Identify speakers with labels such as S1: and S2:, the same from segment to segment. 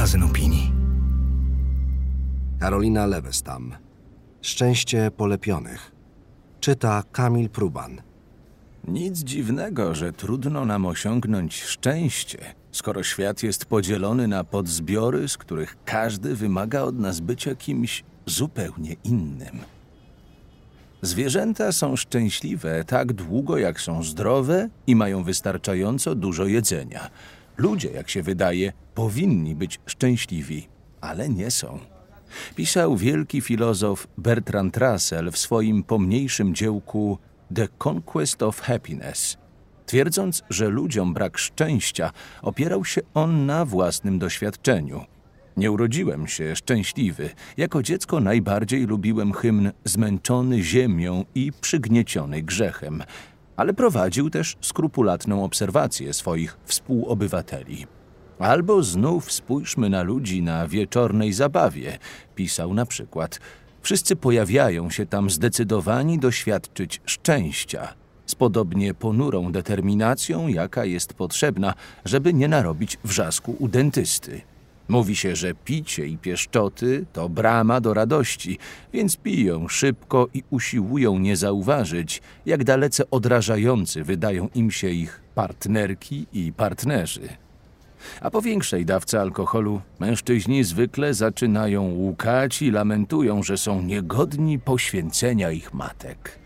S1: magazyn opinii.
S2: Karolina Lewestam. Szczęście polepionych. Czyta Kamil Pruban.
S3: Nic dziwnego, że trudno nam osiągnąć szczęście, skoro świat jest podzielony na podzbiory, z których każdy wymaga od nas bycia kimś zupełnie innym. Zwierzęta są szczęśliwe tak długo, jak są zdrowe i mają wystarczająco dużo jedzenia. Ludzie, jak się wydaje, powinni być szczęśliwi, ale nie są. Pisał wielki filozof Bertrand Russell w swoim pomniejszym dziełku The Conquest of Happiness. Twierdząc, że ludziom brak szczęścia, opierał się on na własnym doświadczeniu. Nie urodziłem się szczęśliwy. Jako dziecko najbardziej lubiłem hymn Zmęczony ziemią i przygnieciony grzechem, ale prowadził też skrupulatną obserwację swoich współobywateli. Albo znów spójrzmy na ludzi na wieczornej zabawie, pisał na przykład. Wszyscy pojawiają się tam zdecydowani doświadczyć szczęścia, z podobnie ponurą determinacją, jaka jest potrzebna, żeby nie narobić wrzasku u dentysty. Mówi się, że picie i pieszczoty to brama do radości, więc piją szybko i usiłują nie zauważyć, jak dalece odrażający wydają im się ich partnerki i partnerzy. A po większej dawce alkoholu mężczyźni zwykle zaczynają łukać i lamentują, że są niegodni poświęcenia ich matek.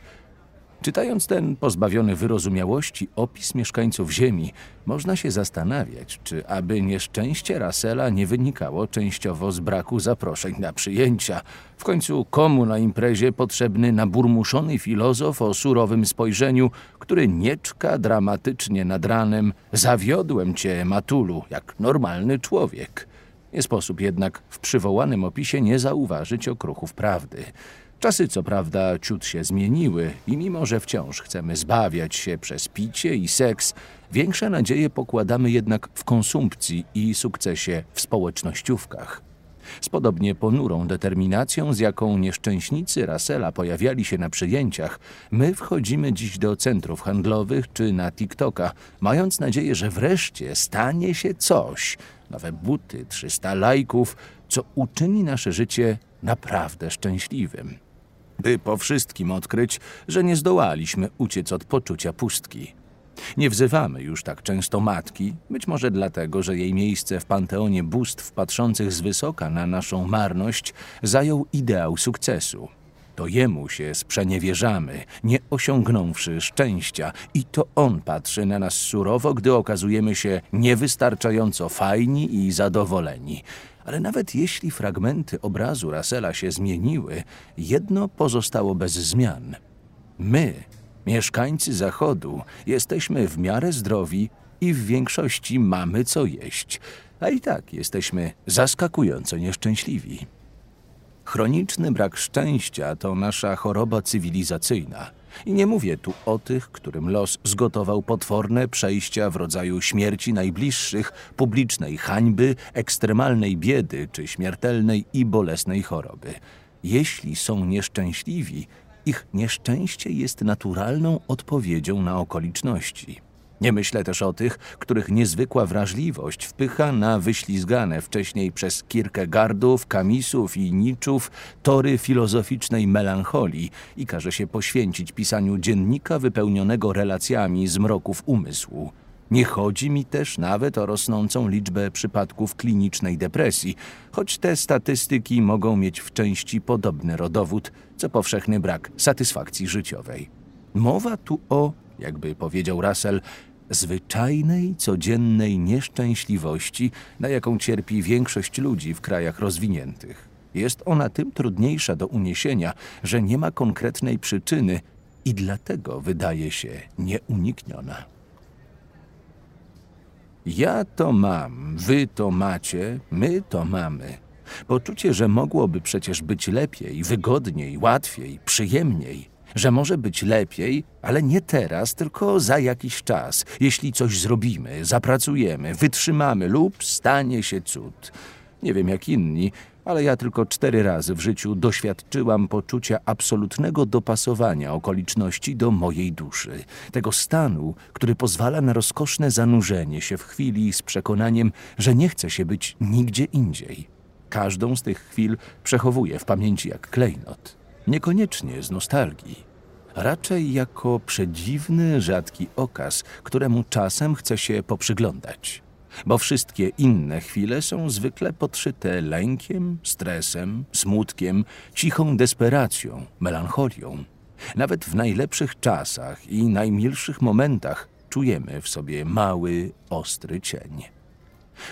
S3: Czytając ten pozbawiony wyrozumiałości opis mieszkańców Ziemi, można się zastanawiać, czy aby nieszczęście Rasela nie wynikało częściowo z braku zaproszeń na przyjęcia. W końcu komu na imprezie potrzebny naburmuszony filozof o surowym spojrzeniu, który nie czka dramatycznie nad ranem Zawiodłem cię, Matulu, jak normalny człowiek. Nie sposób jednak w przywołanym opisie nie zauważyć okruchów prawdy. Czasy, co prawda, ciut się zmieniły i mimo, że wciąż chcemy zbawiać się przez picie i seks, większe nadzieje pokładamy jednak w konsumpcji i sukcesie w społecznościówkach. Z podobnie ponurą determinacją, z jaką nieszczęśnicy Rasela pojawiali się na przyjęciach, my wchodzimy dziś do centrów handlowych czy na TikToka, mając nadzieję, że wreszcie stanie się coś, nowe buty, 300 lajków, co uczyni nasze życie naprawdę szczęśliwym by po wszystkim odkryć, że nie zdołaliśmy uciec od poczucia pustki. Nie wzywamy już tak często matki, być może dlatego, że jej miejsce w panteonie bóstw patrzących z wysoka na naszą marność zajął ideał sukcesu. To jemu się sprzeniewierzamy, nie osiągnąwszy szczęścia, i to on patrzy na nas surowo, gdy okazujemy się niewystarczająco fajni i zadowoleni. Ale nawet jeśli fragmenty obrazu Rasela się zmieniły, jedno pozostało bez zmian. My, mieszkańcy Zachodu, jesteśmy w miarę zdrowi i w większości mamy co jeść, a i tak jesteśmy zaskakująco nieszczęśliwi. Chroniczny brak szczęścia to nasza choroba cywilizacyjna. I nie mówię tu o tych, którym los zgotował potworne przejścia w rodzaju śmierci najbliższych, publicznej hańby, ekstremalnej biedy czy śmiertelnej i bolesnej choroby. Jeśli są nieszczęśliwi, ich nieszczęście jest naturalną odpowiedzią na okoliczności. Nie myślę też o tych, których niezwykła wrażliwość wpycha na wyślizgane wcześniej przez Kierkegaardów, Kamisów i Niczów tory filozoficznej melancholii i każe się poświęcić pisaniu dziennika wypełnionego relacjami z umysłu. Nie chodzi mi też nawet o rosnącą liczbę przypadków klinicznej depresji, choć te statystyki mogą mieć w części podobny rodowód, co powszechny brak satysfakcji życiowej. Mowa tu o, jakby powiedział Russell, zwyczajnej, codziennej nieszczęśliwości, na jaką cierpi większość ludzi w krajach rozwiniętych. Jest ona tym trudniejsza do uniesienia, że nie ma konkretnej przyczyny i dlatego wydaje się nieunikniona. Ja to mam, wy to macie, my to mamy. Poczucie, że mogłoby przecież być lepiej, wygodniej, łatwiej, przyjemniej – że może być lepiej, ale nie teraz, tylko za jakiś czas, jeśli coś zrobimy, zapracujemy, wytrzymamy lub stanie się cud. Nie wiem jak inni, ale ja tylko cztery razy w życiu doświadczyłam poczucia absolutnego dopasowania okoliczności do mojej duszy. Tego stanu, który pozwala na rozkoszne zanurzenie się w chwili z przekonaniem, że nie chce się być nigdzie indziej. Każdą z tych chwil przechowuję w pamięci jak klejnot. Niekoniecznie z nostalgii. Raczej jako przedziwny, rzadki okaz, któremu czasem chce się poprzyglądać bo wszystkie inne chwile są zwykle podszyte lękiem, stresem, smutkiem, cichą desperacją, melancholią. Nawet w najlepszych czasach i najmilszych momentach czujemy w sobie mały, ostry cień.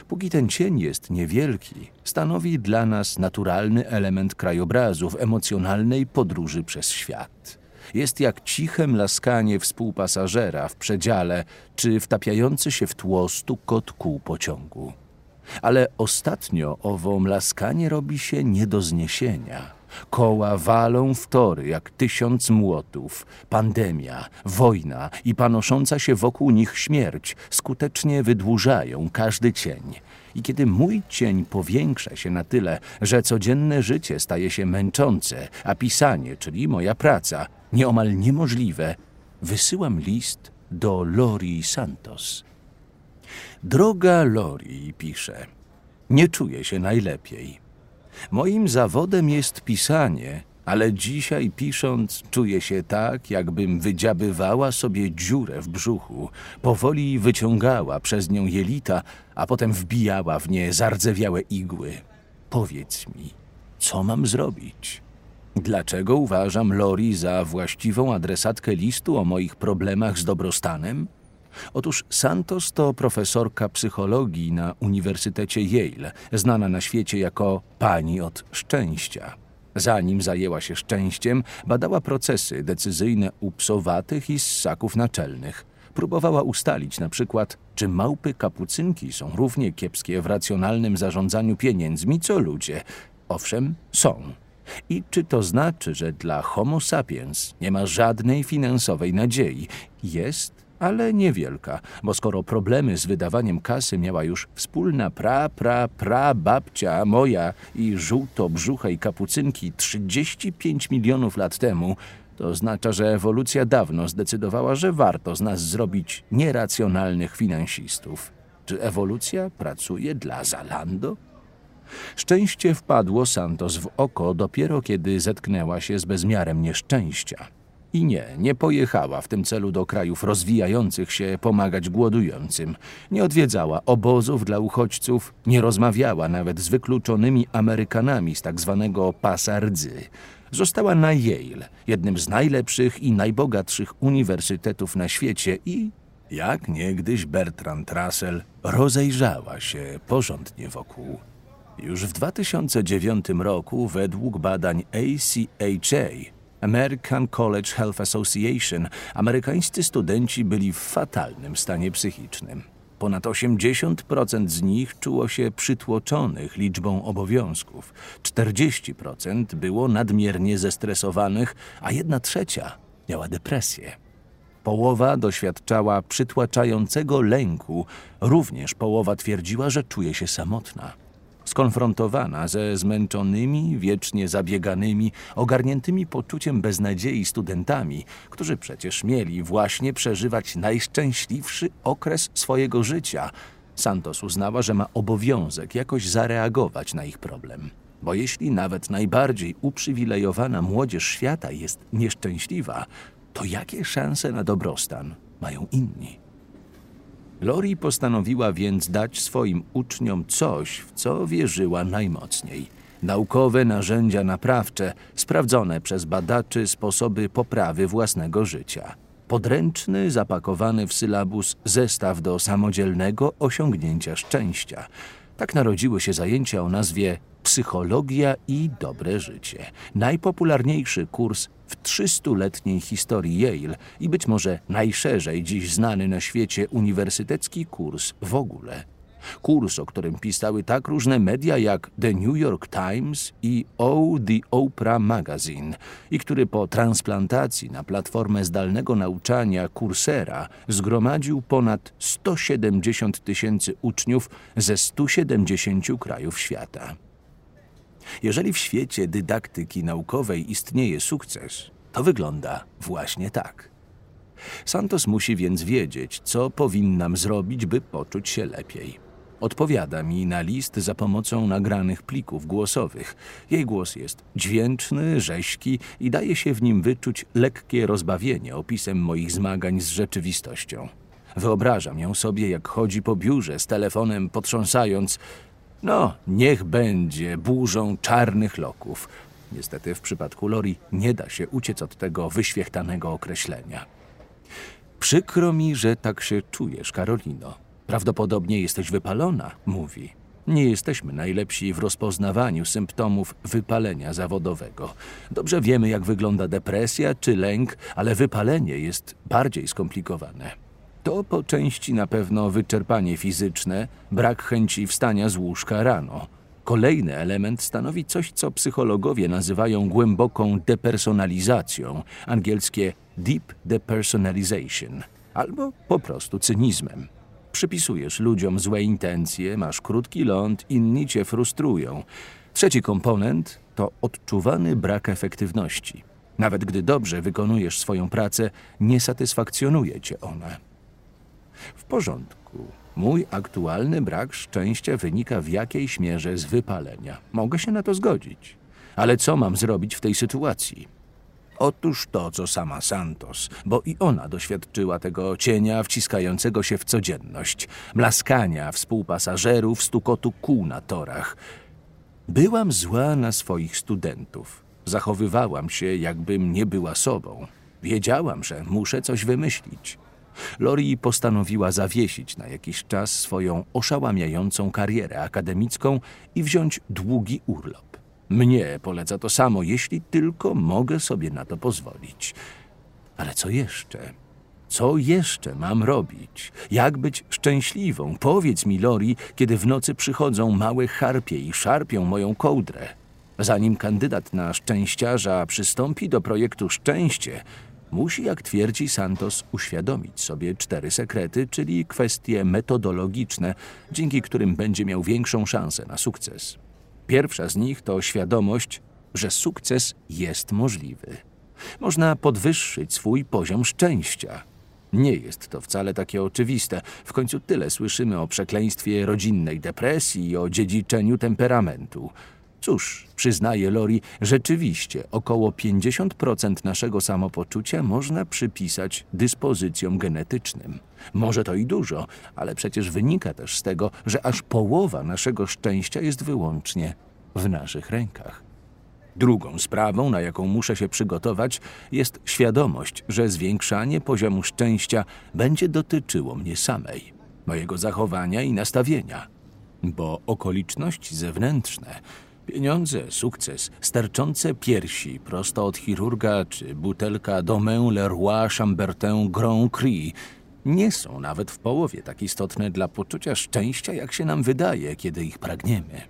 S3: Póki ten cień jest niewielki, stanowi dla nas naturalny element krajobrazu w emocjonalnej podróży przez świat jest jak ciche mlaskanie współpasażera w przedziale czy wtapiający się w tło stukot kół pociągu. Ale ostatnio owo mlaskanie robi się nie do zniesienia. Koła walą w tory jak tysiąc młotów. Pandemia, wojna i panosząca się wokół nich śmierć skutecznie wydłużają każdy cień. I kiedy mój cień powiększa się na tyle, że codzienne życie staje się męczące, a pisanie, czyli moja praca, nieomal niemożliwe, wysyłam list do Lori Santos. Droga Lori, pisze, nie czuję się najlepiej. Moim zawodem jest pisanie, ale dzisiaj pisząc czuję się tak, jakbym wydziabywała sobie dziurę w brzuchu, powoli wyciągała przez nią jelita, a potem wbijała w nie zardzewiałe igły. Powiedz mi, co mam zrobić? Dlaczego uważam Lori za właściwą adresatkę listu o moich problemach z dobrostanem? Otóż Santos to profesorka psychologii na Uniwersytecie Yale, znana na świecie jako pani od szczęścia. Zanim zajęła się szczęściem, badała procesy decyzyjne u psowatych i ssaków naczelnych. Próbowała ustalić na przykład, czy małpy kapucynki są równie kiepskie w racjonalnym zarządzaniu pieniędzmi, co ludzie. Owszem, są. I czy to znaczy, że dla Homo sapiens nie ma żadnej finansowej nadziei? Jest, ale niewielka, bo skoro problemy z wydawaniem kasy miała już wspólna pra, pra, pra babcia moja i żółto-brzuchej kapucynki 35 milionów lat temu, to oznacza, że ewolucja dawno zdecydowała, że warto z nas zrobić nieracjonalnych finansistów. Czy ewolucja pracuje dla Zalando? Szczęście wpadło Santos w oko dopiero kiedy zetknęła się z bezmiarem nieszczęścia. I nie, nie pojechała w tym celu do krajów rozwijających się pomagać głodującym. Nie odwiedzała obozów dla uchodźców, nie rozmawiała nawet z wykluczonymi Amerykanami z tak zwanego pasa rdzy. Została na Yale, jednym z najlepszych i najbogatszych uniwersytetów na świecie i, jak niegdyś Bertrand Russell, rozejrzała się porządnie wokół. Już w 2009 roku według badań ACHA American College Health Association amerykańscy studenci byli w fatalnym stanie psychicznym. Ponad 80% z nich czuło się przytłoczonych liczbą obowiązków, 40% było nadmiernie zestresowanych, a jedna trzecia miała depresję. Połowa doświadczała przytłaczającego lęku, również połowa twierdziła, że czuje się samotna skonfrontowana ze zmęczonymi, wiecznie zabieganymi, ogarniętymi poczuciem beznadziei studentami, którzy przecież mieli właśnie przeżywać najszczęśliwszy okres swojego życia. Santos uznała, że ma obowiązek jakoś zareagować na ich problem. Bo jeśli nawet najbardziej uprzywilejowana młodzież świata jest nieszczęśliwa, to jakie szanse na dobrostan mają inni? Lori postanowiła więc dać swoim uczniom coś, w co wierzyła najmocniej. Naukowe narzędzia naprawcze, sprawdzone przez badaczy sposoby poprawy własnego życia. Podręczny, zapakowany w sylabus zestaw do samodzielnego osiągnięcia szczęścia. Tak narodziły się zajęcia o nazwie Psychologia i dobre życie. Najpopularniejszy kurs w 300-letniej historii Yale i być może najszerzej dziś znany na świecie uniwersytecki kurs w ogóle. Kurs, o którym pisały tak różne media jak The New York Times i O The Oprah Magazine i który po transplantacji na platformę zdalnego nauczania Coursera zgromadził ponad 170 tysięcy uczniów ze 170 krajów świata. Jeżeli w świecie dydaktyki naukowej istnieje sukces, to wygląda właśnie tak. Santos musi więc wiedzieć, co powinnam zrobić, by poczuć się lepiej. Odpowiada mi na list za pomocą nagranych plików głosowych. Jej głos jest dźwięczny, rześki i daje się w nim wyczuć lekkie rozbawienie opisem moich zmagań z rzeczywistością. Wyobrażam ją sobie, jak chodzi po biurze z telefonem, potrząsając. No, niech będzie burzą czarnych loków. Niestety w przypadku Lori nie da się uciec od tego wyświechtanego określenia. Przykro mi, że tak się czujesz, Karolino. Prawdopodobnie jesteś wypalona, mówi. Nie jesteśmy najlepsi w rozpoznawaniu symptomów wypalenia zawodowego. Dobrze wiemy, jak wygląda depresja czy lęk, ale wypalenie jest bardziej skomplikowane. To po części na pewno wyczerpanie fizyczne, brak chęci wstania z łóżka rano. Kolejny element stanowi coś, co psychologowie nazywają głęboką depersonalizacją, angielskie deep depersonalization, albo po prostu cynizmem. Przypisujesz ludziom złe intencje, masz krótki ląd, inni cię frustrują. Trzeci komponent to odczuwany brak efektywności. Nawet gdy dobrze wykonujesz swoją pracę, nie satysfakcjonuje cię ona. W porządku. Mój aktualny brak szczęścia wynika w jakiejś mierze z wypalenia. Mogę się na to zgodzić. Ale co mam zrobić w tej sytuacji? Otóż to, co sama Santos, bo i ona doświadczyła tego cienia wciskającego się w codzienność, mlaskania współpasażerów, stukotu kół na torach. Byłam zła na swoich studentów. Zachowywałam się, jakbym nie była sobą. Wiedziałam, że muszę coś wymyślić. Lori postanowiła zawiesić na jakiś czas swoją oszałamiającą karierę akademicką i wziąć długi urlop. Mnie poleca to samo, jeśli tylko mogę sobie na to pozwolić. Ale co jeszcze? Co jeszcze mam robić? Jak być szczęśliwą? Powiedz mi, Lori, kiedy w nocy przychodzą małe harpie i szarpią moją kołdrę. Zanim kandydat na szczęściarza przystąpi do projektu Szczęście, musi, jak twierdzi Santos, uświadomić sobie cztery sekrety, czyli kwestie metodologiczne, dzięki którym będzie miał większą szansę na sukces. Pierwsza z nich to świadomość, że sukces jest możliwy. Można podwyższyć swój poziom szczęścia. Nie jest to wcale takie oczywiste. W końcu tyle słyszymy o przekleństwie rodzinnej depresji i o dziedziczeniu temperamentu. Cóż, przyznaje Lori, rzeczywiście około 50% naszego samopoczucia można przypisać dyspozycjom genetycznym. Może to i dużo, ale przecież wynika też z tego, że aż połowa naszego szczęścia jest wyłącznie w naszych rękach. Drugą sprawą, na jaką muszę się przygotować, jest świadomość, że zwiększanie poziomu szczęścia będzie dotyczyło mnie samej, mojego zachowania i nastawienia. Bo okoliczności zewnętrzne Pieniądze, sukces, sterczące piersi prosto od chirurga czy butelka Domaine Leroy Chambertin Grand Cru nie są nawet w połowie tak istotne dla poczucia szczęścia, jak się nam wydaje, kiedy ich pragniemy.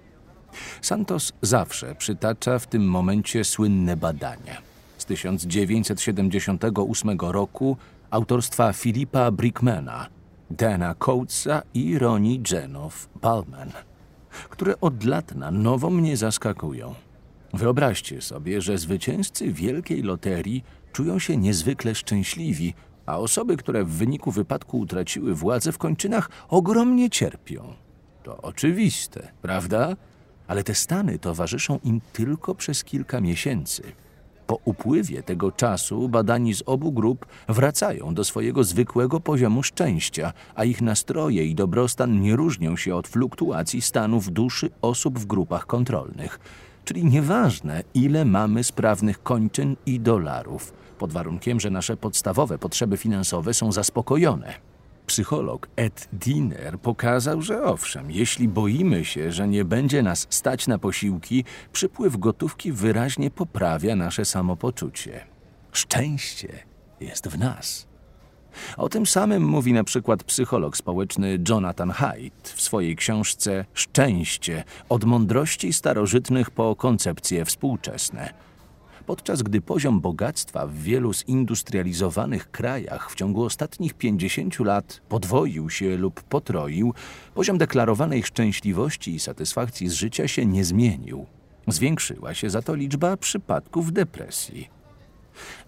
S3: Santos zawsze przytacza w tym momencie słynne badania. Z 1978 roku autorstwa Filipa Brickmana, Dana Coatesa i Ronnie Jenow Balman które od lat na nowo mnie zaskakują. Wyobraźcie sobie, że zwycięzcy wielkiej loterii czują się niezwykle szczęśliwi, a osoby, które w wyniku wypadku utraciły władzę w kończynach, ogromnie cierpią. To oczywiste, prawda? Ale te stany towarzyszą im tylko przez kilka miesięcy. Po upływie tego czasu badani z obu grup wracają do swojego zwykłego poziomu szczęścia, a ich nastroje i dobrostan nie różnią się od fluktuacji stanów duszy osób w grupach kontrolnych. Czyli nieważne, ile mamy sprawnych kończyn i dolarów, pod warunkiem, że nasze podstawowe potrzeby finansowe są zaspokojone. Psycholog Ed Diner pokazał, że owszem, jeśli boimy się, że nie będzie nas stać na posiłki, przypływ gotówki wyraźnie poprawia nasze samopoczucie. Szczęście jest w nas. O tym samym mówi na przykład psycholog społeczny Jonathan Haidt w swojej książce Szczęście od mądrości starożytnych po koncepcje współczesne podczas gdy poziom bogactwa w wielu zindustrializowanych krajach w ciągu ostatnich 50 lat podwoił się lub potroił, poziom deklarowanej szczęśliwości i satysfakcji z życia się nie zmienił. Zwiększyła się za to liczba przypadków depresji.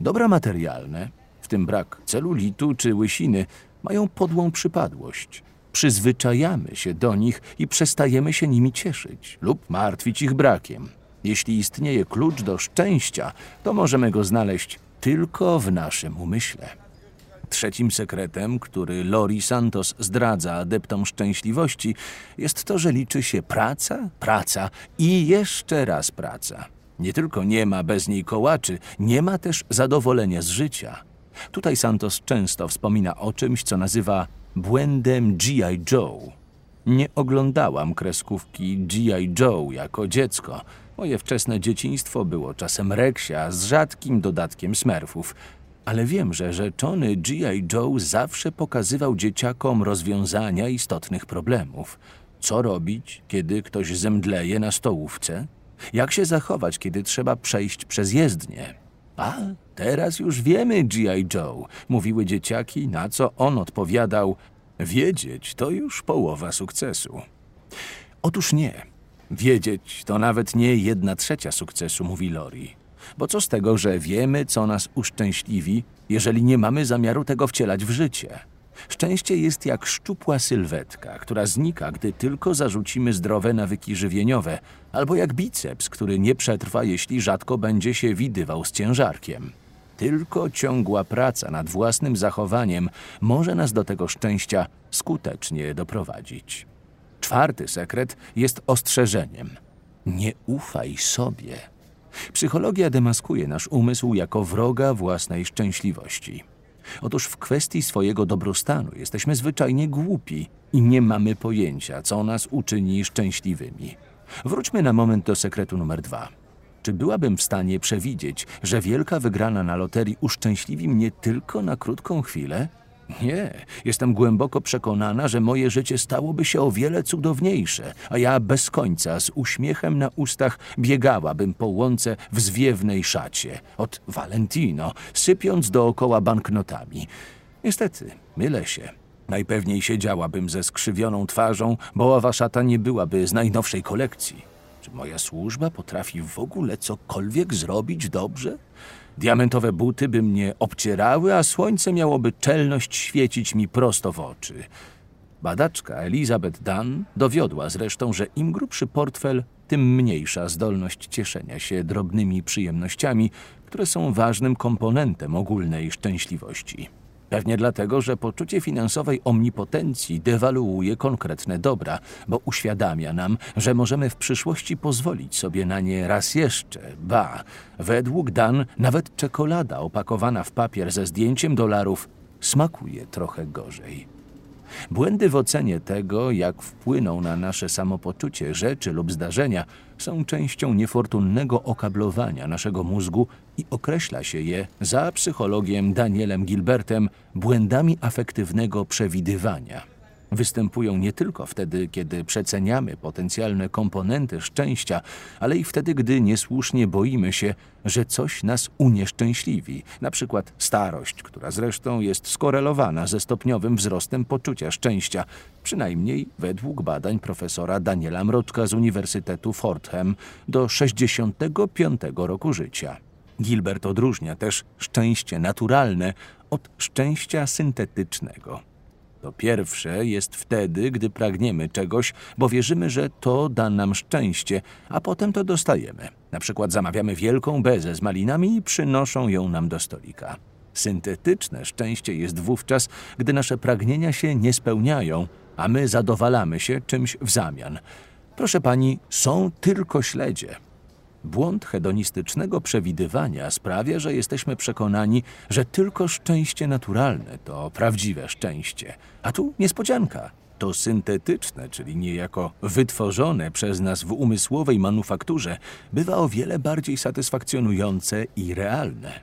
S3: Dobra materialne, w tym brak celulitu czy łysiny, mają podłą przypadłość. Przyzwyczajamy się do nich i przestajemy się nimi cieszyć lub martwić ich brakiem. Jeśli istnieje klucz do szczęścia, to możemy go znaleźć tylko w naszym umyśle. Trzecim sekretem, który Lori Santos zdradza adeptom szczęśliwości, jest to, że liczy się praca, praca i jeszcze raz praca. Nie tylko nie ma bez niej kołaczy, nie ma też zadowolenia z życia. Tutaj Santos często wspomina o czymś, co nazywa błędem G.I. Joe. Nie oglądałam kreskówki G.I. Joe jako dziecko. Moje wczesne dzieciństwo było czasem reksia z rzadkim dodatkiem smerfów. Ale wiem, że rzeczony G.I. Joe zawsze pokazywał dzieciakom rozwiązania istotnych problemów. Co robić, kiedy ktoś zemdleje na stołówce? Jak się zachować, kiedy trzeba przejść przez jezdnię? A, teraz już wiemy, G.I. Joe, mówiły dzieciaki, na co on odpowiadał: Wiedzieć to już połowa sukcesu. Otóż nie. Wiedzieć to nawet nie jedna trzecia sukcesu, mówi Lori. Bo co z tego, że wiemy, co nas uszczęśliwi, jeżeli nie mamy zamiaru tego wcielać w życie? Szczęście jest jak szczupła sylwetka, która znika, gdy tylko zarzucimy zdrowe nawyki żywieniowe, albo jak biceps, który nie przetrwa, jeśli rzadko będzie się widywał z ciężarkiem. Tylko ciągła praca nad własnym zachowaniem może nas do tego szczęścia skutecznie doprowadzić. Czwarty sekret jest ostrzeżeniem. Nie ufaj sobie. Psychologia demaskuje nasz umysł jako wroga własnej szczęśliwości. Otóż w kwestii swojego dobrostanu jesteśmy zwyczajnie głupi i nie mamy pojęcia, co nas uczyni szczęśliwymi. Wróćmy na moment do sekretu numer dwa. Czy byłabym w stanie przewidzieć, że wielka wygrana na loterii uszczęśliwi mnie tylko na krótką chwilę? Nie, jestem głęboko przekonana, że moje życie stałoby się o wiele cudowniejsze, a ja bez końca z uśmiechem na ustach biegałabym po łące w zwiewnej szacie od Valentino, sypiąc dookoła banknotami. Niestety, mylę się. Najpewniej siedziałabym ze skrzywioną twarzą, bo owa szata nie byłaby z najnowszej kolekcji. Czy moja służba potrafi w ogóle cokolwiek zrobić dobrze? Diamentowe buty by mnie obcierały, a słońce miałoby czelność świecić mi prosto w oczy. Badaczka Elizabeth Dunn dowiodła zresztą, że im grubszy portfel, tym mniejsza zdolność cieszenia się drobnymi przyjemnościami, które są ważnym komponentem ogólnej szczęśliwości. Pewnie dlatego, że poczucie finansowej omnipotencji dewaluuje konkretne dobra, bo uświadamia nam, że możemy w przyszłości pozwolić sobie na nie raz jeszcze. Ba, według Dan nawet czekolada opakowana w papier ze zdjęciem dolarów smakuje trochę gorzej. Błędy w ocenie tego, jak wpłyną na nasze samopoczucie rzeczy lub zdarzenia, są częścią niefortunnego okablowania naszego mózgu i określa się je za psychologiem Danielem Gilbertem błędami afektywnego przewidywania występują nie tylko wtedy, kiedy przeceniamy potencjalne komponenty szczęścia, ale i wtedy, gdy niesłusznie boimy się, że coś nas unieszczęśliwi, na przykład starość, która zresztą jest skorelowana ze stopniowym wzrostem poczucia szczęścia, przynajmniej według badań profesora Daniela Mroczka z Uniwersytetu Fordham do 65 roku życia. Gilbert odróżnia też szczęście naturalne od szczęścia syntetycznego. To pierwsze jest wtedy, gdy pragniemy czegoś, bo wierzymy, że to da nam szczęście, a potem to dostajemy. Na przykład zamawiamy wielką bezę z malinami i przynoszą ją nam do stolika. Syntetyczne szczęście jest wówczas, gdy nasze pragnienia się nie spełniają, a my zadowalamy się czymś w zamian. Proszę pani, są tylko śledzie. Błąd hedonistycznego przewidywania sprawia, że jesteśmy przekonani, że tylko szczęście naturalne to prawdziwe szczęście. A tu niespodzianka. To syntetyczne, czyli niejako wytworzone przez nas w umysłowej manufakturze, bywa o wiele bardziej satysfakcjonujące i realne.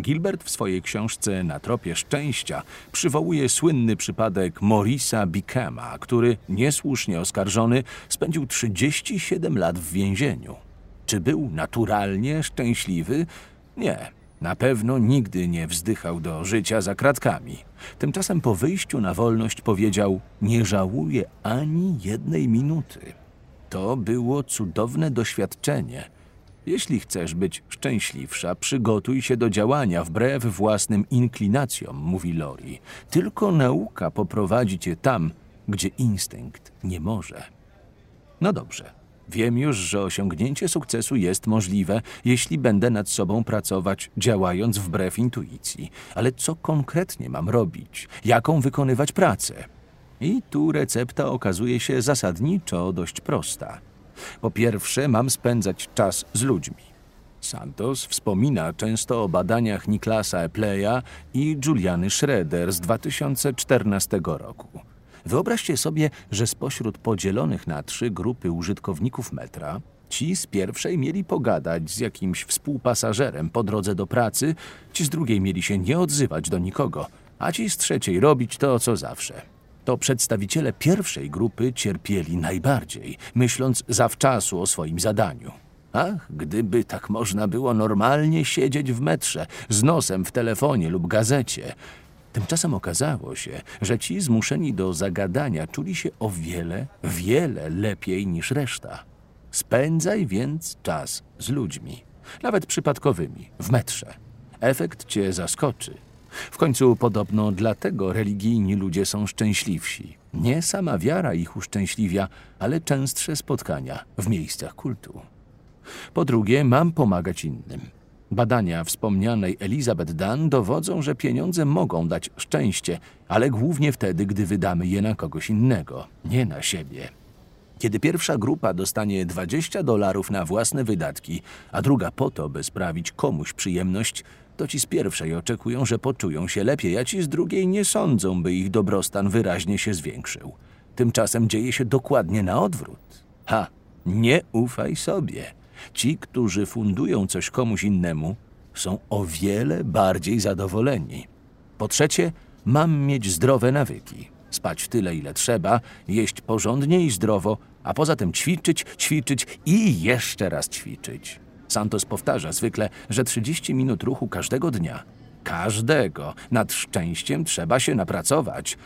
S3: Gilbert w swojej książce Na tropie szczęścia przywołuje słynny przypadek Morisa Bickhama, który, niesłusznie oskarżony, spędził 37 lat w więzieniu. Czy był naturalnie szczęśliwy? Nie. Na pewno nigdy nie wzdychał do życia za kratkami. Tymczasem po wyjściu na wolność powiedział: Nie żałuję ani jednej minuty. To było cudowne doświadczenie. Jeśli chcesz być szczęśliwsza, przygotuj się do działania wbrew własnym inklinacjom, mówi Lori. Tylko nauka poprowadzi cię tam, gdzie instynkt nie może. No dobrze. Wiem już, że osiągnięcie sukcesu jest możliwe, jeśli będę nad sobą pracować, działając wbrew intuicji. Ale co konkretnie mam robić? Jaką wykonywać pracę? I tu recepta okazuje się zasadniczo dość prosta. Po pierwsze, mam spędzać czas z ludźmi. Santos wspomina często o badaniach Niklasa Epleya i Juliany Schroeder z 2014 roku. Wyobraźcie sobie, że spośród podzielonych na trzy grupy użytkowników metra, ci z pierwszej mieli pogadać z jakimś współpasażerem po drodze do pracy, ci z drugiej mieli się nie odzywać do nikogo, a ci z trzeciej robić to, co zawsze. To przedstawiciele pierwszej grupy cierpieli najbardziej, myśląc zawczasu o swoim zadaniu. Ach, gdyby tak można było normalnie siedzieć w metrze, z nosem w telefonie lub gazecie. Tymczasem okazało się, że ci zmuszeni do zagadania czuli się o wiele, wiele lepiej niż reszta. Spędzaj więc czas z ludźmi, nawet przypadkowymi, w metrze. Efekt cię zaskoczy. W końcu podobno dlatego religijni ludzie są szczęśliwsi. Nie sama wiara ich uszczęśliwia, ale częstsze spotkania w miejscach kultu. Po drugie, mam pomagać innym. Badania wspomnianej Elizabeth Dunn dowodzą, że pieniądze mogą dać szczęście, ale głównie wtedy, gdy wydamy je na kogoś innego, nie na siebie. Kiedy pierwsza grupa dostanie 20 dolarów na własne wydatki, a druga po to, by sprawić komuś przyjemność, to ci z pierwszej oczekują, że poczują się lepiej, a ci z drugiej nie sądzą, by ich dobrostan wyraźnie się zwiększył. Tymczasem dzieje się dokładnie na odwrót. Ha, nie ufaj sobie. Ci, którzy fundują coś komuś innemu, są o wiele bardziej zadowoleni. Po trzecie, mam mieć zdrowe nawyki. Spać tyle, ile trzeba, jeść porządnie i zdrowo, a poza tym ćwiczyć, ćwiczyć i jeszcze raz ćwiczyć. Santos powtarza zwykle, że 30 minut ruchu każdego dnia. Każdego. Nad szczęściem trzeba się napracować.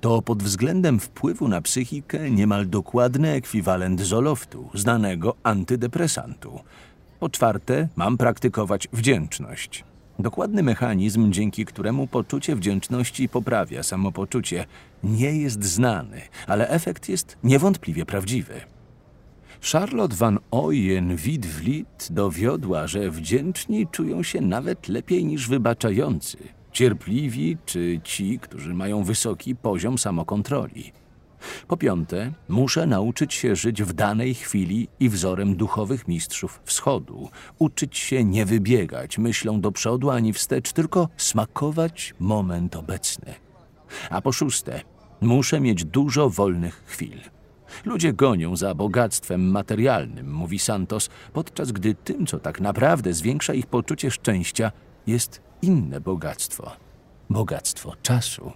S3: To pod względem wpływu na psychikę niemal dokładny ekwiwalent zoloftu, znanego antydepresantu. Po czwarte, mam praktykować wdzięczność. Dokładny mechanizm, dzięki któremu poczucie wdzięczności poprawia samopoczucie, nie jest znany, ale efekt jest niewątpliwie prawdziwy. Charlotte van Oyen Widwlit dowiodła, że wdzięczni czują się nawet lepiej niż wybaczający, cierpliwi czy ci, którzy mają wysoki poziom samokontroli. Po piąte, muszę nauczyć się żyć w danej chwili i wzorem duchowych mistrzów wschodu, uczyć się nie wybiegać myślą do przodu ani wstecz, tylko smakować moment obecny. A po szóste, muszę mieć dużo wolnych chwil. Ludzie gonią za bogactwem materialnym, mówi Santos, podczas gdy tym, co tak naprawdę zwiększa ich poczucie szczęścia, jest inne bogactwo bogactwo czasu.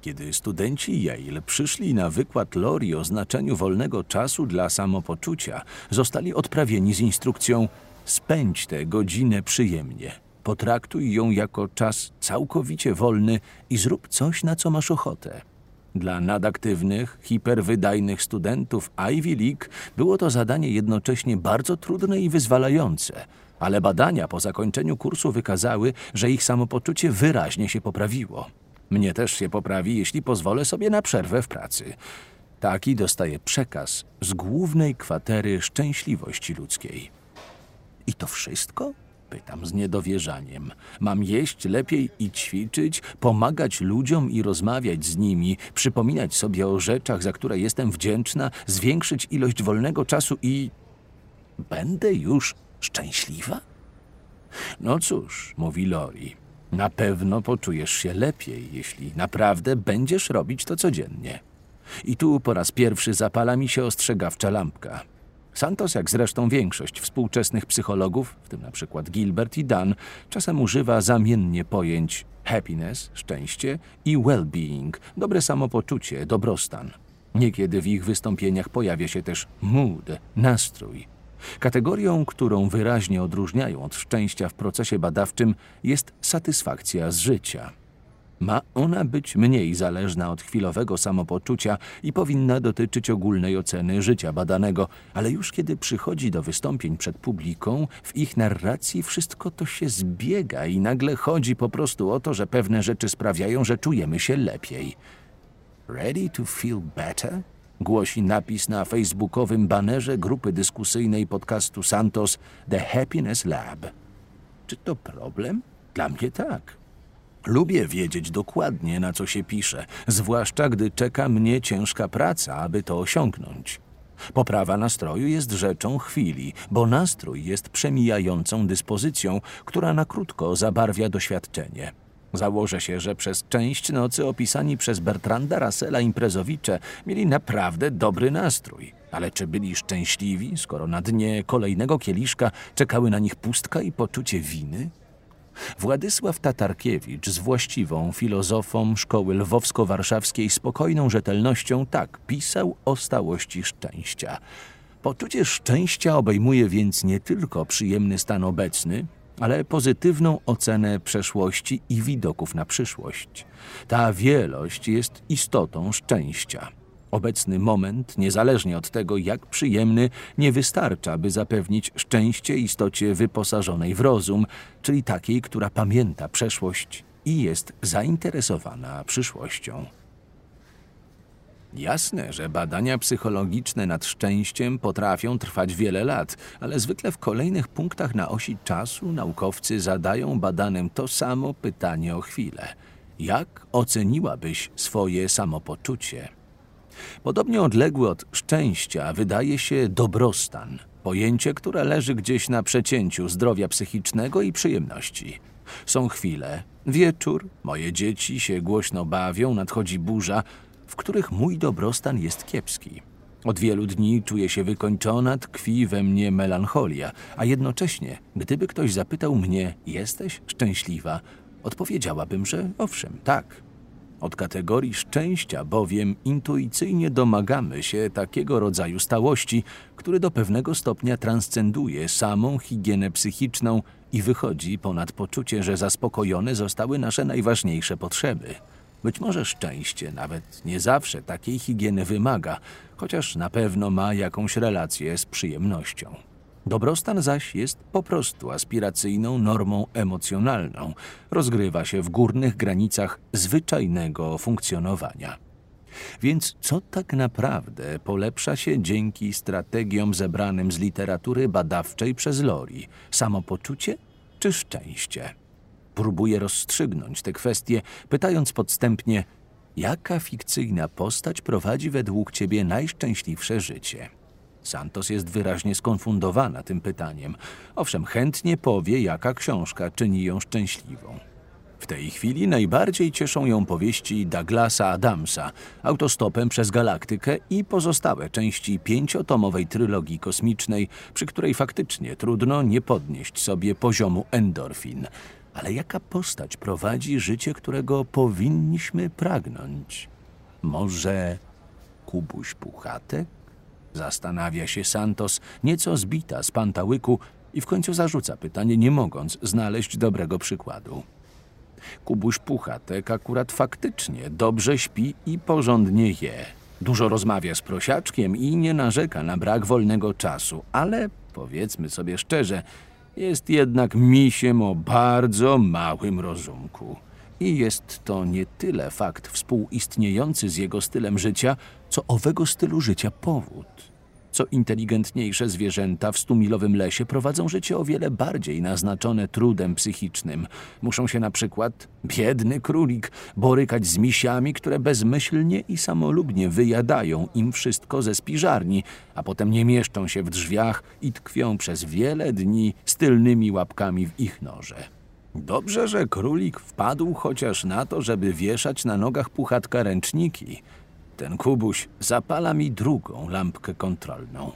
S3: Kiedy studenci Yale przyszli na wykład Lori o znaczeniu wolnego czasu dla samopoczucia, zostali odprawieni z instrukcją: spędź tę godzinę przyjemnie. Potraktuj ją jako czas całkowicie wolny i zrób coś, na co masz ochotę. Dla nadaktywnych, hiperwydajnych studentów Ivy League było to zadanie jednocześnie bardzo trudne i wyzwalające, ale badania po zakończeniu kursu wykazały, że ich samopoczucie wyraźnie się poprawiło. Mnie też się poprawi, jeśli pozwolę sobie na przerwę w pracy. Taki dostaję przekaz z głównej kwatery szczęśliwości ludzkiej. I to wszystko? Pytam z niedowierzaniem. Mam jeść lepiej i ćwiczyć, pomagać ludziom i rozmawiać z nimi, przypominać sobie o rzeczach, za które jestem wdzięczna, zwiększyć ilość wolnego czasu i. Będę już szczęśliwa? No cóż, mówi Lori, na pewno poczujesz się lepiej, jeśli naprawdę będziesz robić to codziennie. I tu po raz pierwszy zapala mi się ostrzegawcza lampka. Santos, jak zresztą większość współczesnych psychologów, w tym na przykład Gilbert i Dan, czasem używa zamiennie pojęć happiness, szczęście i well-being, dobre samopoczucie, dobrostan. Niekiedy w ich wystąpieniach pojawia się też mood, nastrój. Kategorią, którą wyraźnie odróżniają od szczęścia w procesie badawczym, jest satysfakcja z życia. Ma ona być mniej zależna od chwilowego samopoczucia i powinna dotyczyć ogólnej oceny życia badanego, ale już kiedy przychodzi do wystąpień przed publiką, w ich narracji wszystko to się zbiega i nagle chodzi po prostu o to, że pewne rzeczy sprawiają, że czujemy się lepiej. Ready to feel better? Głosi napis na facebookowym banerze grupy dyskusyjnej podcastu Santos The Happiness Lab. Czy to problem? Dla mnie tak. Lubię wiedzieć dokładnie, na co się pisze, zwłaszcza gdy czeka mnie ciężka praca, aby to osiągnąć. Poprawa nastroju jest rzeczą chwili, bo nastrój jest przemijającą dyspozycją, która na krótko zabarwia doświadczenie. Założę się, że przez część nocy opisani przez Bertranda Russella imprezowicze mieli naprawdę dobry nastrój. Ale czy byli szczęśliwi, skoro na dnie kolejnego kieliszka czekały na nich pustka i poczucie winy? Władysław Tatarkiewicz z właściwą filozofą szkoły lwowsko-warszawskiej spokojną rzetelnością tak pisał o stałości szczęścia. Poczucie szczęścia obejmuje więc nie tylko przyjemny stan obecny, ale pozytywną ocenę przeszłości i widoków na przyszłość. Ta wielość jest istotą szczęścia. Obecny moment, niezależnie od tego, jak przyjemny, nie wystarcza, by zapewnić szczęście istocie wyposażonej w rozum, czyli takiej, która pamięta przeszłość i jest zainteresowana przyszłością. Jasne, że badania psychologiczne nad szczęściem potrafią trwać wiele lat, ale zwykle w kolejnych punktach na osi czasu naukowcy zadają badanym to samo pytanie o chwilę. Jak oceniłabyś swoje samopoczucie? Podobnie odległy od szczęścia wydaje się dobrostan, pojęcie, które leży gdzieś na przecięciu zdrowia psychicznego i przyjemności. Są chwile, wieczór, moje dzieci się głośno bawią, nadchodzi burza, w których mój dobrostan jest kiepski. Od wielu dni czuję się wykończona, tkwi we mnie melancholia, a jednocześnie, gdyby ktoś zapytał mnie, jesteś szczęśliwa, odpowiedziałabym, że owszem, tak. Od kategorii szczęścia bowiem intuicyjnie domagamy się takiego rodzaju stałości, który do pewnego stopnia transcenduje samą higienę psychiczną i wychodzi ponad poczucie, że zaspokojone zostały nasze najważniejsze potrzeby. Być może szczęście nawet nie zawsze takiej higieny wymaga, chociaż na pewno ma jakąś relację z przyjemnością. Dobrostan zaś jest po prostu aspiracyjną normą emocjonalną, rozgrywa się w górnych granicach zwyczajnego funkcjonowania. Więc co tak naprawdę polepsza się dzięki strategiom zebranym z literatury badawczej przez Lori? Samopoczucie czy szczęście? Próbuję rozstrzygnąć te kwestie, pytając podstępnie, jaka fikcyjna postać prowadzi według ciebie najszczęśliwsze życie? Santos jest wyraźnie skonfundowana tym pytaniem. Owszem, chętnie powie, jaka książka czyni ją szczęśliwą. W tej chwili najbardziej cieszą ją powieści Douglasa Adamsa, autostopem przez galaktykę i pozostałe części pięciotomowej trylogii kosmicznej, przy której faktycznie trudno nie podnieść sobie poziomu endorfin. Ale jaka postać prowadzi życie, którego powinniśmy pragnąć? Może Kubuś Puchatek? Zastanawia się Santos, nieco zbita z pantałyku i w końcu zarzuca pytanie, nie mogąc znaleźć dobrego przykładu. Kubuś Puchatek akurat faktycznie dobrze śpi i porządnie je. Dużo rozmawia z prosiaczkiem i nie narzeka na brak wolnego czasu, ale powiedzmy sobie szczerze, jest jednak misiem o bardzo małym rozumku. I jest to nie tyle fakt współistniejący z jego stylem życia, co owego stylu życia powód. Co inteligentniejsze zwierzęta w stumilowym lesie prowadzą życie o wiele bardziej naznaczone trudem psychicznym. Muszą się na przykład, biedny królik, borykać z misiami, które bezmyślnie i samolubnie wyjadają im wszystko ze spiżarni, a potem nie mieszczą się w drzwiach i tkwią przez wiele dni z tylnymi łapkami w ich noże. Dobrze, że królik wpadł chociaż na to, żeby wieszać na nogach puchatka ręczniki. Ten kubuś zapala mi drugą lampkę kontrolną,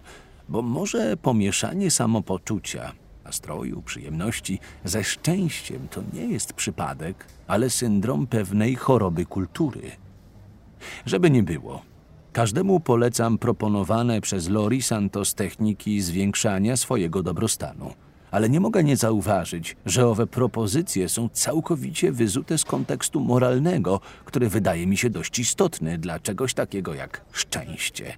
S3: bo może pomieszanie samopoczucia, nastroju, przyjemności ze szczęściem to nie jest przypadek, ale syndrom pewnej choroby kultury. Żeby nie było, każdemu polecam proponowane przez Lori Santos techniki zwiększania swojego dobrostanu – ale nie mogę nie zauważyć, że owe propozycje są całkowicie wyzute z kontekstu moralnego, który wydaje mi się dość istotny dla czegoś takiego jak szczęście.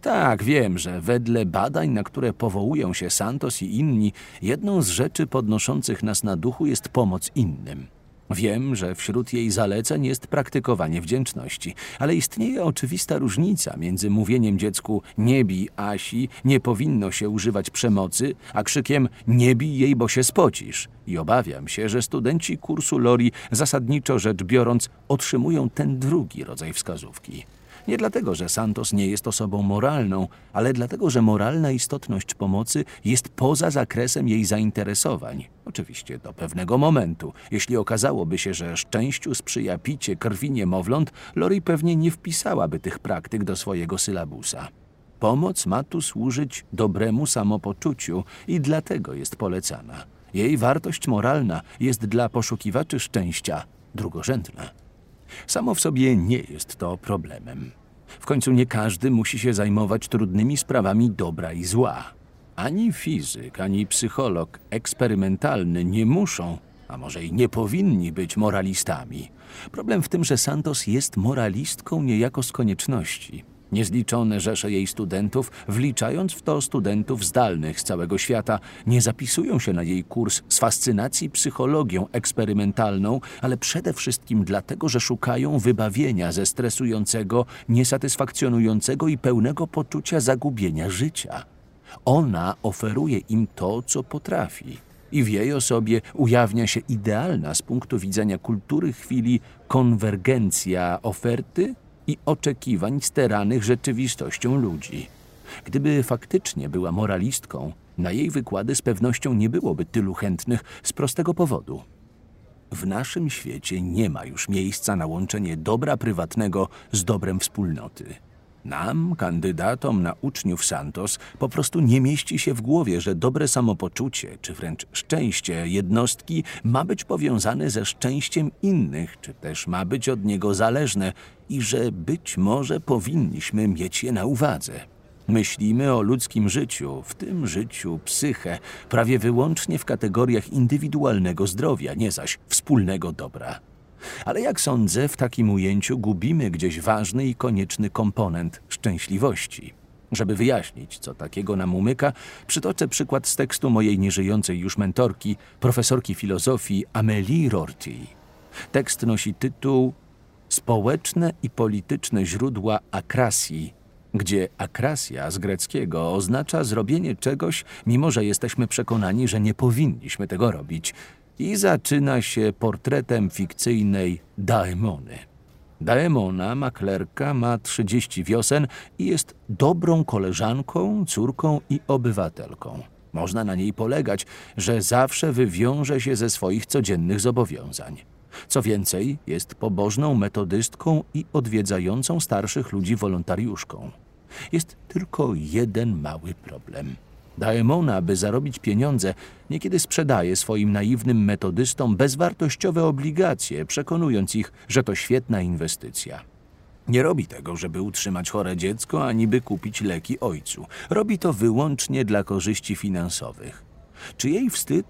S3: Tak, wiem, że wedle badań, na które powołują się Santos i inni, jedną z rzeczy podnoszących nas na duchu jest pomoc innym. Wiem, że wśród jej zaleceń jest praktykowanie wdzięczności, ale istnieje oczywista różnica między mówieniem dziecku nie bij Asi, nie powinno się używać przemocy, a krzykiem nie bij jej, bo się spocisz. I obawiam się, że studenci kursu Lori zasadniczo rzecz biorąc otrzymują ten drugi rodzaj wskazówki. Nie dlatego, że Santos nie jest osobą moralną, ale dlatego, że moralna istotność pomocy jest poza zakresem jej zainteresowań. Oczywiście do pewnego momentu. Jeśli okazałoby się, że szczęściu sprzyja picie krwi niemowląt, Lori pewnie nie wpisałaby tych praktyk do swojego sylabusa. Pomoc ma tu służyć dobremu samopoczuciu i dlatego jest polecana. Jej wartość moralna jest dla poszukiwaczy szczęścia drugorzędna. Samo w sobie nie jest to problemem. W końcu nie każdy musi się zajmować trudnymi sprawami dobra i zła. Ani fizyk, ani psycholog eksperymentalny nie muszą, a może i nie powinni być moralistami. Problem w tym, że Santos jest moralistką niejako z konieczności. Niezliczone rzesze jej studentów, wliczając w to studentów zdalnych z całego świata, nie zapisują się na jej kurs z fascynacji psychologią eksperymentalną, ale przede wszystkim dlatego, że szukają wybawienia ze stresującego, niesatysfakcjonującego i pełnego poczucia zagubienia życia. Ona oferuje im to, co potrafi. I w jej osobie ujawnia się idealna z punktu widzenia kultury chwili konwergencja oferty i oczekiwań steranych rzeczywistością ludzi. Gdyby faktycznie była moralistką, na jej wykłady z pewnością nie byłoby tylu chętnych z prostego powodu. W naszym świecie nie ma już miejsca na łączenie dobra prywatnego z dobrem wspólnoty. Nam, kandydatom na uczniów Santos, po prostu nie mieści się w głowie, że dobre samopoczucie, czy wręcz szczęście jednostki ma być powiązane ze szczęściem innych, czy też ma być od niego zależne i że być może powinniśmy mieć je na uwadze. Myślimy o ludzkim życiu, w tym życiu psychę, prawie wyłącznie w kategoriach indywidualnego zdrowia, nie zaś wspólnego dobra. Ale jak sądzę, w takim ujęciu gubimy gdzieś ważny i konieczny komponent szczęśliwości. Żeby wyjaśnić, co takiego nam umyka, przytoczę przykład z tekstu mojej nieżyjącej już mentorki, profesorki filozofii Amelie Rorty. Tekst nosi tytuł Społeczne i polityczne źródła akrasji, gdzie akrasja z greckiego oznacza zrobienie czegoś, mimo że jesteśmy przekonani, że nie powinniśmy tego robić. I zaczyna się portretem fikcyjnej Daemony. Daemona, maklerka, ma 30 wiosen i jest dobrą koleżanką, córką i obywatelką. Można na niej polegać, że zawsze wywiąże się ze swoich codziennych zobowiązań. Co więcej, jest pobożną metodystką i odwiedzającą starszych ludzi wolontariuszką. Jest tylko jeden mały problem. Daemona, by zarobić pieniądze, niekiedy sprzedaje swoim naiwnym metodystom bezwartościowe obligacje, przekonując ich, że to świetna inwestycja. Nie robi tego, żeby utrzymać chore dziecko, ani by kupić leki ojcu. Robi to wyłącznie dla korzyści finansowych. Czy jej wstyd?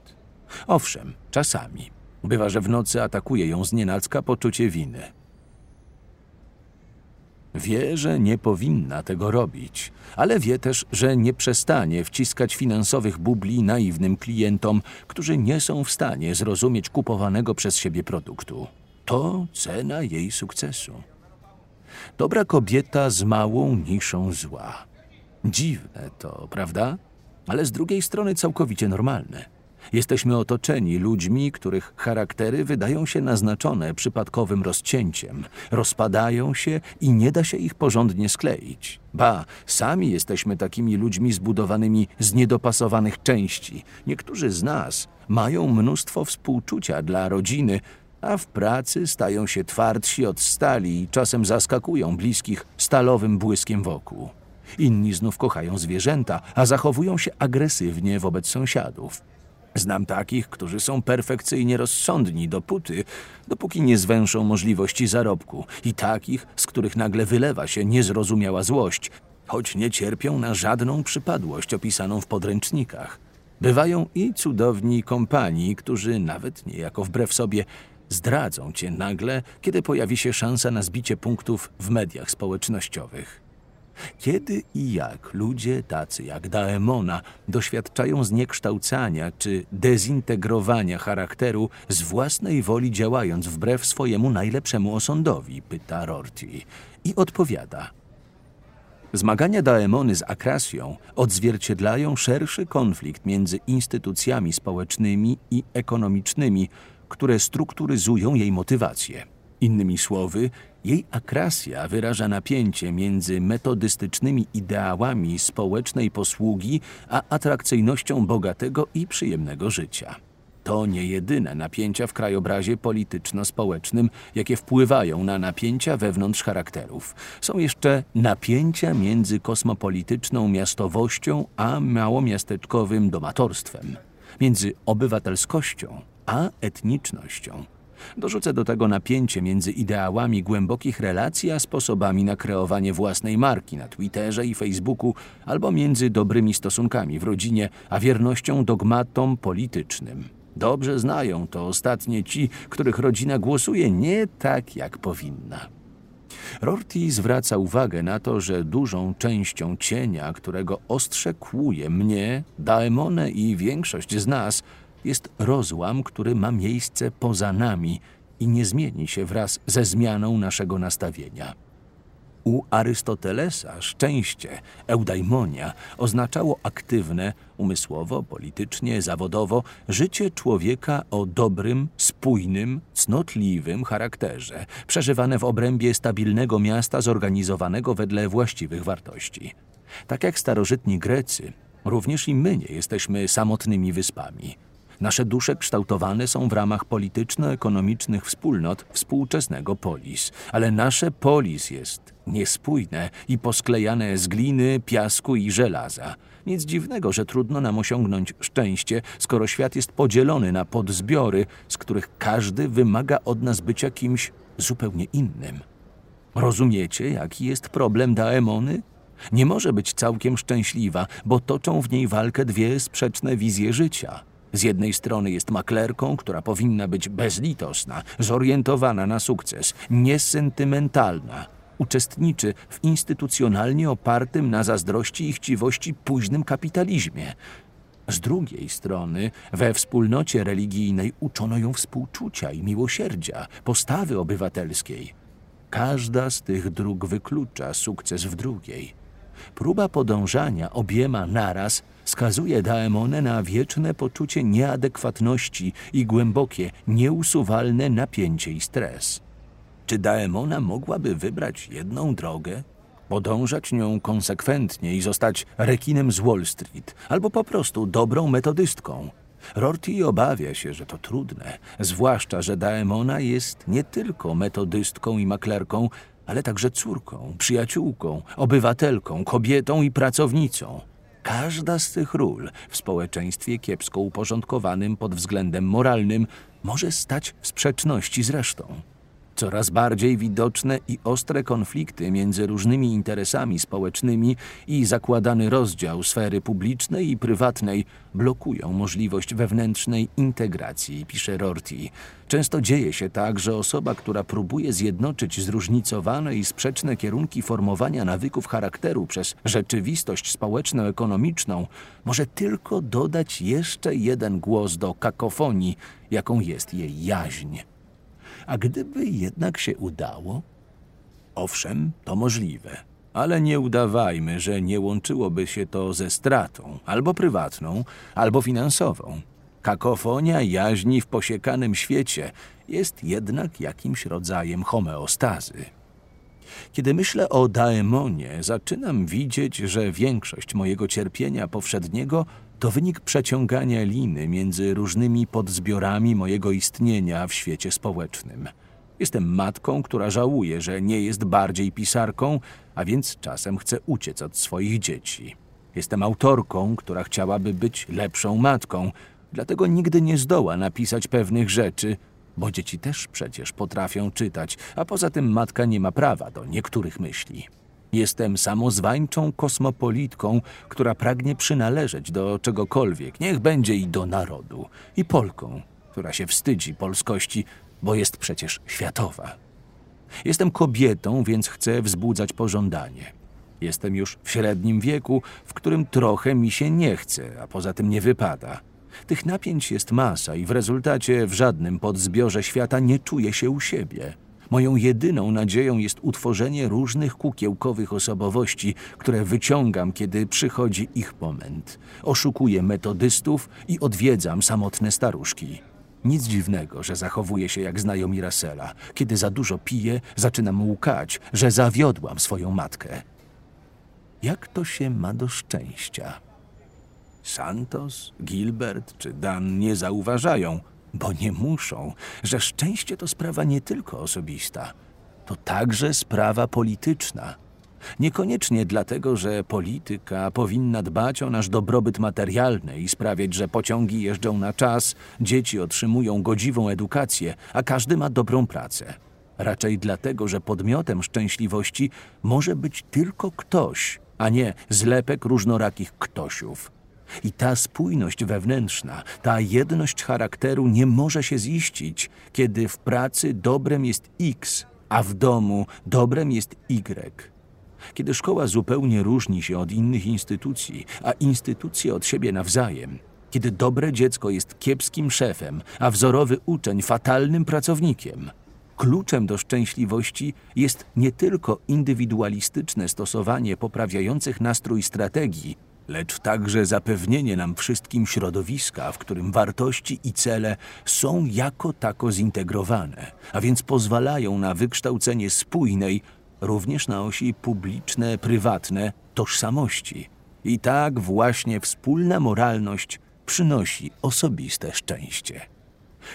S3: Owszem, czasami. Bywa, że w nocy atakuje ją znienacka poczucie winy. Wie, że nie powinna tego robić, ale wie też, że nie przestanie wciskać finansowych bubli naiwnym klientom, którzy nie są w stanie zrozumieć kupowanego przez siebie produktu. To cena jej sukcesu. Dobra kobieta z małą niszą zła. Dziwne to, prawda? Ale z drugiej strony całkowicie normalne. Jesteśmy otoczeni ludźmi, których charaktery wydają się naznaczone przypadkowym rozcięciem, rozpadają się i nie da się ich porządnie skleić. Ba, sami jesteśmy takimi ludźmi zbudowanymi z niedopasowanych części. Niektórzy z nas mają mnóstwo współczucia dla rodziny, a w pracy stają się twardsi od stali i czasem zaskakują bliskich stalowym błyskiem wokół. Inni znów kochają zwierzęta, a zachowują się agresywnie wobec sąsiadów. Znam takich, którzy są perfekcyjnie rozsądni dopóty, dopóki nie zwęszą możliwości zarobku, i takich, z których nagle wylewa się niezrozumiała złość, choć nie cierpią na żadną przypadłość opisaną w podręcznikach. Bywają i cudowni kompanii, którzy nawet niejako wbrew sobie zdradzą cię nagle, kiedy pojawi się szansa na zbicie punktów w mediach społecznościowych. Kiedy i jak ludzie tacy jak Daemona doświadczają zniekształcania czy dezintegrowania charakteru z własnej woli działając wbrew swojemu najlepszemu osądowi, pyta Rorty i odpowiada. Zmagania Daemony z Akrasją odzwierciedlają szerszy konflikt między instytucjami społecznymi i ekonomicznymi, które strukturyzują jej motywacje. Innymi słowy, jej akrasja wyraża napięcie między metodystycznymi ideałami społecznej posługi a atrakcyjnością bogatego i przyjemnego życia. To nie jedyne napięcia w krajobrazie polityczno-społecznym, jakie wpływają na napięcia wewnątrz charakterów. Są jeszcze napięcia między kosmopolityczną miastowością a małomiasteczkowym domatorstwem, między obywatelskością a etnicznością. Dorzucę do tego napięcie między ideałami głębokich relacji a sposobami na kreowanie własnej marki na Twitterze i Facebooku, albo między dobrymi stosunkami w rodzinie a wiernością dogmatom politycznym. Dobrze znają to ostatnie ci, których rodzina głosuje nie tak, jak powinna. Rorty zwraca uwagę na to, że dużą częścią cienia, którego ostrze kłuje mnie, Daemone i większość z nas, jest rozłam, który ma miejsce poza nami i nie zmieni się wraz ze zmianą naszego nastawienia. U Arystotelesa szczęście, eudaimonia, oznaczało aktywne, umysłowo, politycznie, zawodowo, życie człowieka o dobrym, spójnym, cnotliwym charakterze, przeżywane w obrębie stabilnego miasta zorganizowanego wedle właściwych wartości. Tak jak starożytni Grecy, również i my nie jesteśmy samotnymi wyspami – Nasze dusze kształtowane są w ramach polityczno-ekonomicznych wspólnot współczesnego polis, ale nasze polis jest niespójne i posklejane z gliny, piasku i żelaza. Nic dziwnego, że trudno nam osiągnąć szczęście, skoro świat jest podzielony na podzbiory, z których każdy wymaga od nas bycia kimś zupełnie innym. Rozumiecie, jaki jest problem Daemony? Nie może być całkiem szczęśliwa, bo toczą w niej walkę dwie sprzeczne wizje życia. Z jednej strony jest maklerką, która powinna być bezlitosna, zorientowana na sukces, niesentymentalna. Uczestniczy w instytucjonalnie opartym na zazdrości i chciwości późnym kapitalizmie. Z drugiej strony, we wspólnocie religijnej uczono ją współczucia i miłosierdzia, postawy obywatelskiej. Każda z tych dróg wyklucza sukces w drugiej. Próba podążania obiema naraz skazuje Daemonę na wieczne poczucie nieadekwatności i głębokie, nieusuwalne napięcie i stres. Czy Daemona mogłaby wybrać jedną drogę? Podążać nią konsekwentnie i zostać rekinem z Wall Street, albo po prostu dobrą metodystką. Rorty obawia się, że to trudne, zwłaszcza, że Daemona jest nie tylko metodystką i maklerką, ale także córką, przyjaciółką, obywatelką, kobietą i pracownicą. Każda z tych ról w społeczeństwie kiepsko uporządkowanym pod względem moralnym może stać w sprzeczności z resztą. Coraz bardziej widoczne i ostre konflikty między różnymi interesami społecznymi i zakładany rozdział sfery publicznej i prywatnej blokują możliwość wewnętrznej integracji, pisze Rorty. Często dzieje się tak, że osoba, która próbuje zjednoczyć zróżnicowane i sprzeczne kierunki formowania nawyków charakteru przez rzeczywistość społeczno-ekonomiczną, może tylko dodać jeszcze jeden głos do kakofonii, jaką jest jej jaźń. A gdyby jednak się udało? Owszem, to możliwe, ale nie udawajmy, że nie łączyłoby się to ze stratą, albo prywatną, albo finansową. Kakofonia jaźni w posiekanym świecie jest jednak jakimś rodzajem homeostazy. Kiedy myślę o daemonie, zaczynam widzieć, że większość mojego cierpienia powszedniego to wynik przeciągania liny między różnymi podzbiorami mojego istnienia w świecie społecznym. Jestem matką, która żałuje, że nie jest bardziej pisarką, a więc czasem chce uciec od swoich dzieci. Jestem autorką, która chciałaby być lepszą matką, dlatego nigdy nie zdoła napisać pewnych rzeczy, bo dzieci też przecież potrafią czytać, a poza tym matka nie ma prawa do niektórych myśli. Jestem samozwańczą kosmopolitką, która pragnie przynależeć do czegokolwiek, niech będzie i do narodu, i Polką, która się wstydzi polskości, bo jest przecież światowa. Jestem kobietą, więc chcę wzbudzać pożądanie. Jestem już w średnim wieku, w którym trochę mi się nie chce, a poza tym nie wypada. Tych napięć jest masa i w rezultacie w żadnym podzbiorze świata nie czuję się u siebie. Moją jedyną nadzieją jest utworzenie różnych kukiełkowych osobowości, które wyciągam, kiedy przychodzi ich moment. Oszukuję metodystów i odwiedzam samotne staruszki. Nic dziwnego, że zachowuję się jak znajomi Russella. Kiedy za dużo piję, zaczynam łkać, że zawiodłam swoją matkę. Jak to się ma do szczęścia? Santos, Gilbert czy Dan nie zauważają, bo nie muszą, że szczęście to sprawa nie tylko osobista, to także sprawa polityczna. Niekoniecznie dlatego, że polityka powinna dbać o nasz dobrobyt materialny i sprawiać, że pociągi jeżdżą na czas, dzieci otrzymują godziwą edukację, a każdy ma dobrą pracę. Raczej dlatego, że podmiotem szczęśliwości może być tylko ktoś, a nie zlepek różnorakich ktośów. I ta spójność wewnętrzna, ta jedność charakteru nie może się ziścić, kiedy w pracy dobrem jest X, a w domu dobrem jest Y. Kiedy szkoła zupełnie różni się od innych instytucji, a instytucje od siebie nawzajem, kiedy dobre dziecko jest kiepskim szefem, a wzorowy uczeń fatalnym pracownikiem. Kluczem do szczęśliwości jest nie tylko indywidualistyczne stosowanie poprawiających nastrój strategii, lecz także zapewnienie nam wszystkim środowiska, w którym wartości i cele są jako tako zintegrowane, a więc pozwalają na wykształcenie spójnej, również na osi publiczne, prywatne, tożsamości. I tak właśnie wspólna moralność przynosi osobiste szczęście.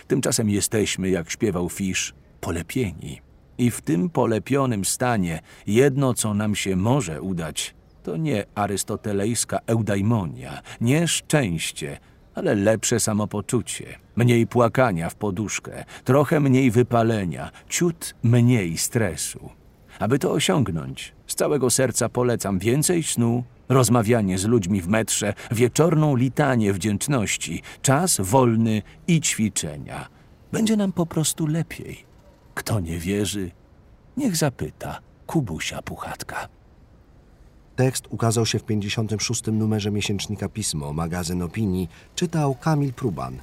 S3: Tymczasem jesteśmy, jak śpiewał Fisz, polepieni. I w tym polepionym stanie jedno, co nam się może udać, to nie arystotelejska eudaimonia, nie szczęście, ale lepsze samopoczucie, mniej płakania w poduszkę, trochę mniej wypalenia, ciut mniej stresu. Aby to osiągnąć, z całego serca polecam więcej snu, rozmawianie z ludźmi w metrze, wieczorną litanię wdzięczności, czas wolny i ćwiczenia. Będzie nam po prostu lepiej. Kto nie wierzy, niech zapyta Kubusia Puchatka.
S2: Tekst ukazał się w 56. numerze miesięcznika Pismo, magazyn opinii, czytał Kamil Pruban.